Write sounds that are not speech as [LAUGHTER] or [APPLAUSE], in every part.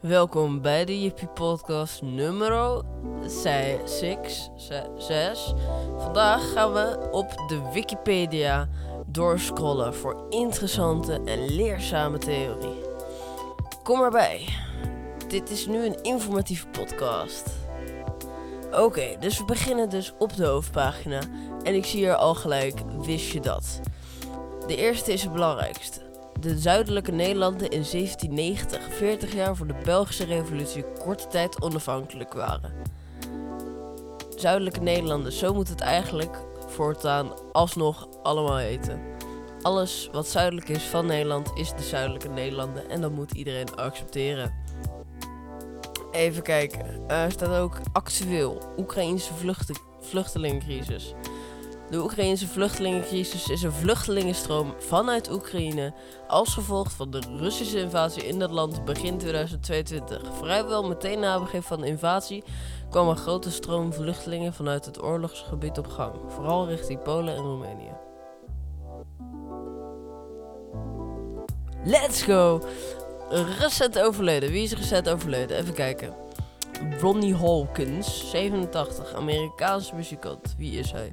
Welkom bij de Jippie Podcast nummer 6. 6. Vandaag gaan we op de Wikipedia doorscrollen voor interessante en leerzame theorie. Kom erbij. Dit is nu een informatieve podcast. Oké, dus we beginnen dus op de hoofdpagina. En ik zie hier al gelijk, wist je dat? De eerste is het belangrijkste. De zuidelijke Nederlanden in 1790, 40 jaar voor de Belgische revolutie, korte tijd onafhankelijk waren. Zuidelijke Nederlanden, zo moet het eigenlijk voortaan alsnog allemaal heten. Alles wat zuidelijk is van Nederland is de zuidelijke Nederlanden en dat moet iedereen accepteren. Even kijken, er staat ook actueel Oekraïnse vluchtelingencrisis. De Oekraïnse vluchtelingencrisis is een vluchtelingenstroom vanuit Oekraïne als gevolg van de Russische invasie in dat land begin 2022. Vrijwel meteen na begin van de invasie kwam een grote stroom vluchtelingen vanuit het oorlogsgebied op gang, vooral richting Polen en Roemenië. Let's go! Recent overleden. Wie is recent overleden? Even kijken. Ronnie Hawkins, 87, Amerikaanse muzikant. Wie is hij?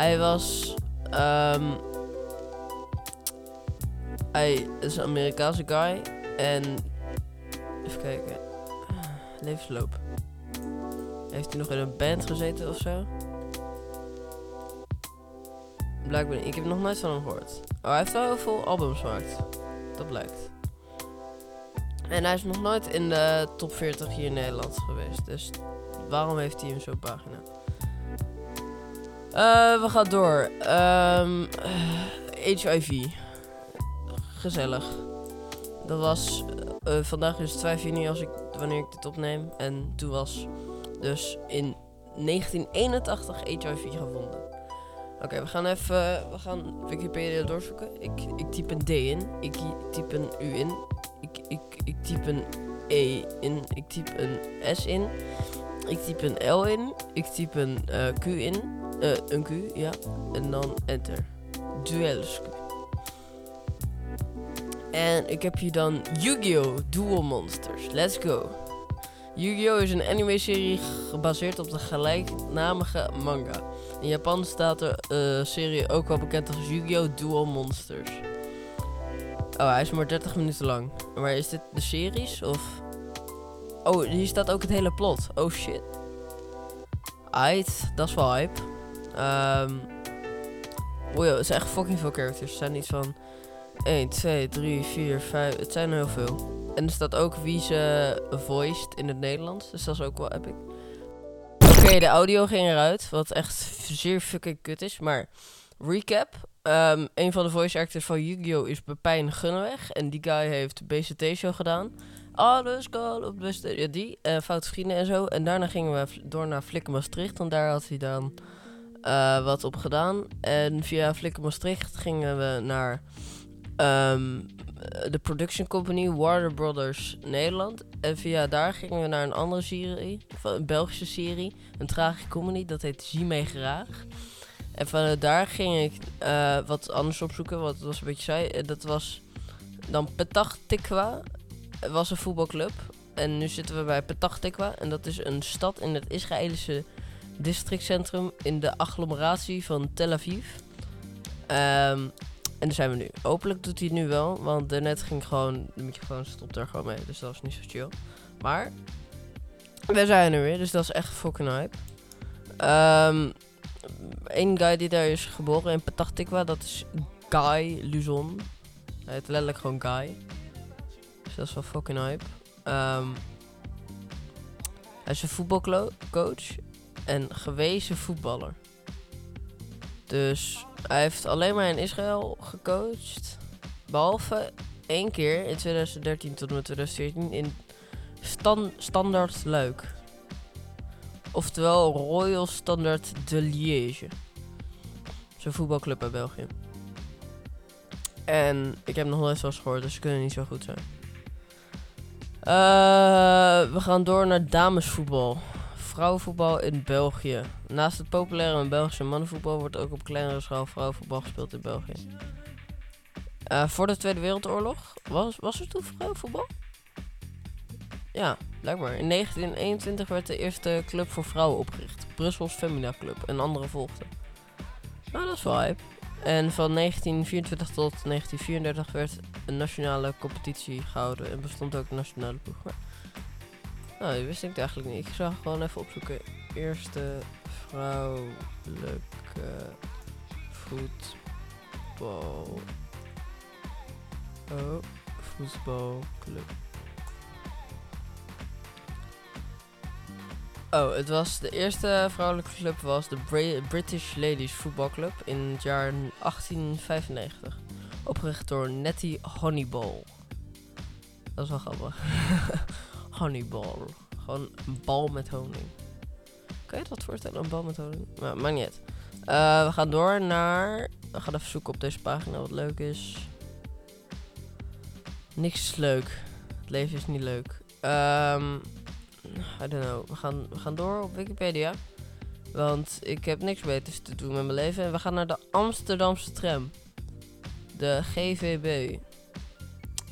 Hij was. Um, hij is een Amerikaanse guy. En. Even kijken. Levensloop. Heeft hij nog in een band gezeten of zo? Blijkbaar. Ik heb nog nooit van hem gehoord. Oh, hij heeft wel heel veel albums gemaakt. Dat blijkt. En hij is nog nooit in de top 40 hier in Nederland geweest. Dus waarom heeft hij hem zo'n pagina? Uh, we gaan door. Um, ehm, HIV. Gezellig. Dat was. Uh, vandaag is het 5 juni als ik, wanneer ik dit opneem. En toen was dus in 1981 HIV gevonden. Oké, we gaan even. We gaan Wikipedia doorzoeken. Ik, ik typ een D in. Ik typ een U in. Ik, ik, ik typ een E in. Ik typ een S in. Ik typ een L in. Ik typ een Q in. Uh, een Q, ja. En dan enter. Duels. En ik heb hier dan Yu-Gi-Oh! Duel Monsters. Let's go. Yu-Gi-Oh! is een anime-serie gebaseerd op de gelijknamige manga. In Japan staat de uh, serie ook wel bekend als Yu-Gi-Oh! Duel Monsters. Oh, hij is maar 30 minuten lang. Maar is dit de series of... Oh, hier staat ook het hele plot. Oh shit. Aight, dat is wel hype. Um, oh ja, het zijn echt fucking veel characters. Het zijn iets van 1, 2, 3, 4, 5. Het zijn er heel veel. En er staat ook wie ze voiced in het Nederlands. Dus dat is ook wel epic. Oké, de audio ging eruit. Wat echt zeer fucking kut is. Maar recap. Um, een van de voice actors van Yu-Gi-Oh! is Pepijn Gunneweg. En die guy heeft BCT-show gedaan. Alles kan op beste. Ja, die. Uh, Foute Vrienden en zo. En daarna gingen we door naar Flikker Maastricht. Want daar had hij dan uh, wat op gedaan. En via Flikker Maastricht gingen we naar um, de production company Warner Brothers Nederland. En via daar gingen we naar een andere serie, een Belgische serie, een tragicomedy, dat heet Zie mij graag. En vanuit daar ging ik uh, wat anders opzoeken, wat was een beetje saai. Dat was dan Petah Tikwa, was een voetbalclub. En nu zitten we bij Petah Tikwa en dat is een stad in het Israëlische districtcentrum in de agglomeratie van Tel Aviv. Um, en daar zijn we nu. Hopelijk doet hij het nu wel, want daarnet ging gewoon, de microfoon stopt er gewoon mee, dus dat was niet zo chill. Maar, we zijn er weer, dus dat is echt fucking hype. Um, Eén guy die daar is geboren in Petah Tikwa, dat is Guy Luzon. Hij heet letterlijk gewoon Guy. Dus dat is wel fucking hype. Um, hij is een voetbalcoach en gewezen voetballer. Dus hij heeft alleen maar in Israël gecoacht. Behalve één keer in 2013 tot en met 2014 in Stan Standard Luik. Oftewel Royal Standard de Liège. Zo'n voetbalclub uit België. En ik heb nog nooit zoals gehoord, dus ze kunnen niet zo goed zijn. Uh, we gaan door naar damesvoetbal vrouwenvoetbal in België. Naast het populaire Belgische mannenvoetbal wordt ook op kleinere schaal vrouwenvoetbal gespeeld in België. Uh, voor de Tweede Wereldoorlog was, was er toen vrouwenvoetbal? Ja, blijkbaar. In 1921 werd de eerste club voor vrouwen opgericht. Brussels Femina Club. En andere volgden. Nou, dat is wel hype. En van 1924 tot 1934 werd een nationale competitie gehouden. En bestond ook een nationale ploeg. Nou, dat wist ik eigenlijk niet. Ik zag gewoon even opzoeken. Eerste vrouwelijke voetbal. Oh, voetbalclub. Oh, het was de eerste vrouwelijke club was de British Ladies Football Club in het jaar 1895. Opgericht door Nettie Honeyball. Dat is wel grappig. [LAUGHS] Honeyball. Gewoon een bal met honing. Kan je dat voorstellen? Een bal met honing? Maar maakt niet. Eh, we gaan door naar... We gaan even zoeken op deze pagina wat leuk is. Niks is leuk. Het leven is niet leuk. Ehm... I don't know. We gaan, we gaan door op Wikipedia. Want ik heb niks beters te doen met mijn leven. En we gaan naar de Amsterdamse tram. De GVB.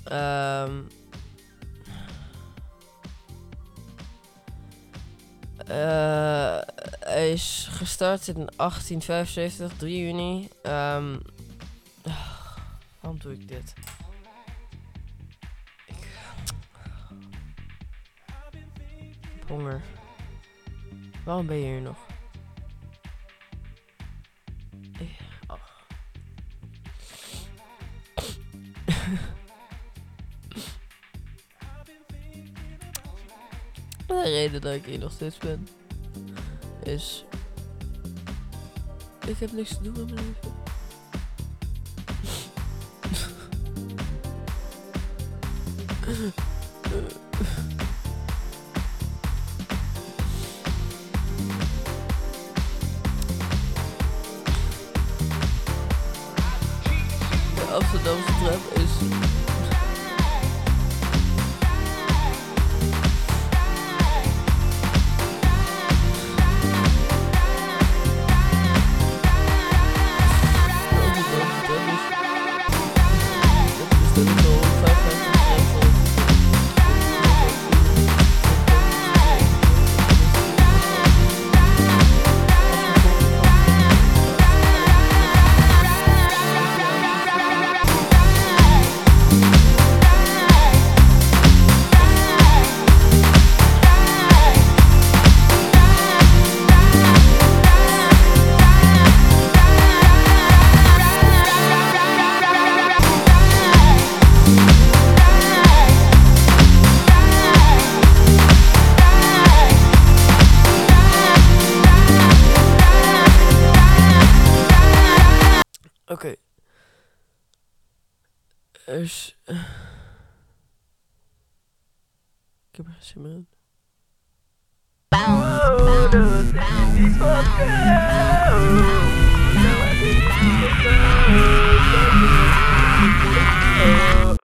Ehm hij is gestart in 1875, 3 juni. Ehm waarom doe ik dit? Ik honger. Waarom ben je hier nog? Ik- oh. [LAUGHS] De reden dat ik hier nog steeds ben is. Ik heb niks te doen met mijn leven. [LAUGHS] De Amsterdamse tram is. Öş... Gebersimmen. Bounce,